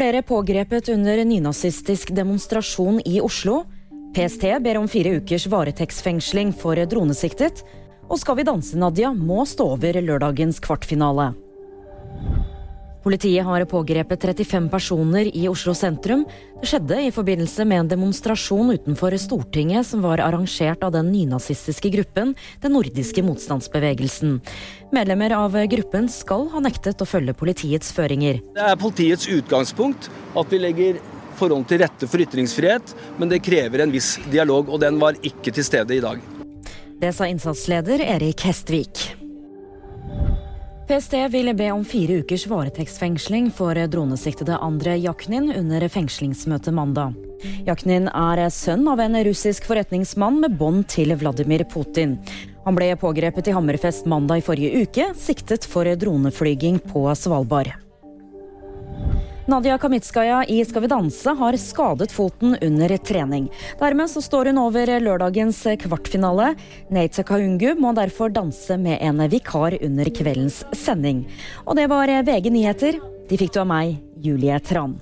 Flere pågrepet under nynazistisk demonstrasjon i Oslo. PST ber om fire ukers varetektsfengsling for dronesiktet. Og Skal vi danse, Nadia, må stå over lørdagens kvartfinale. Politiet har pågrepet 35 personer i Oslo sentrum. Det skjedde i forbindelse med en demonstrasjon utenfor Stortinget som var arrangert av den nynazistiske gruppen Den nordiske motstandsbevegelsen. Medlemmer av gruppen skal ha nektet å følge politiets føringer. Det er politiets utgangspunkt at vi legger forhold til rette for ytringsfrihet, men det krever en viss dialog, og den var ikke til stede i dag. Det sa innsatsleder Erik Hestvik. PST vil be om fire ukers varetektsfengsling for dronesiktede Andre Jaknin under fengslingsmøtet mandag. Jaknin er sønn av en russisk forretningsmann med bånd til Vladimir Putin. Han ble pågrepet i Hammerfest mandag i forrige uke, siktet for droneflyging på Svalbard. Nadia Kamitskaja i Skal vi danse har skadet foten under trening. Dermed så står hun over lørdagens kvartfinale. Neita Kaungu må derfor danse med en vikar under kveldens sending. Og det var VG nyheter. De fikk du av meg, Julie Tran.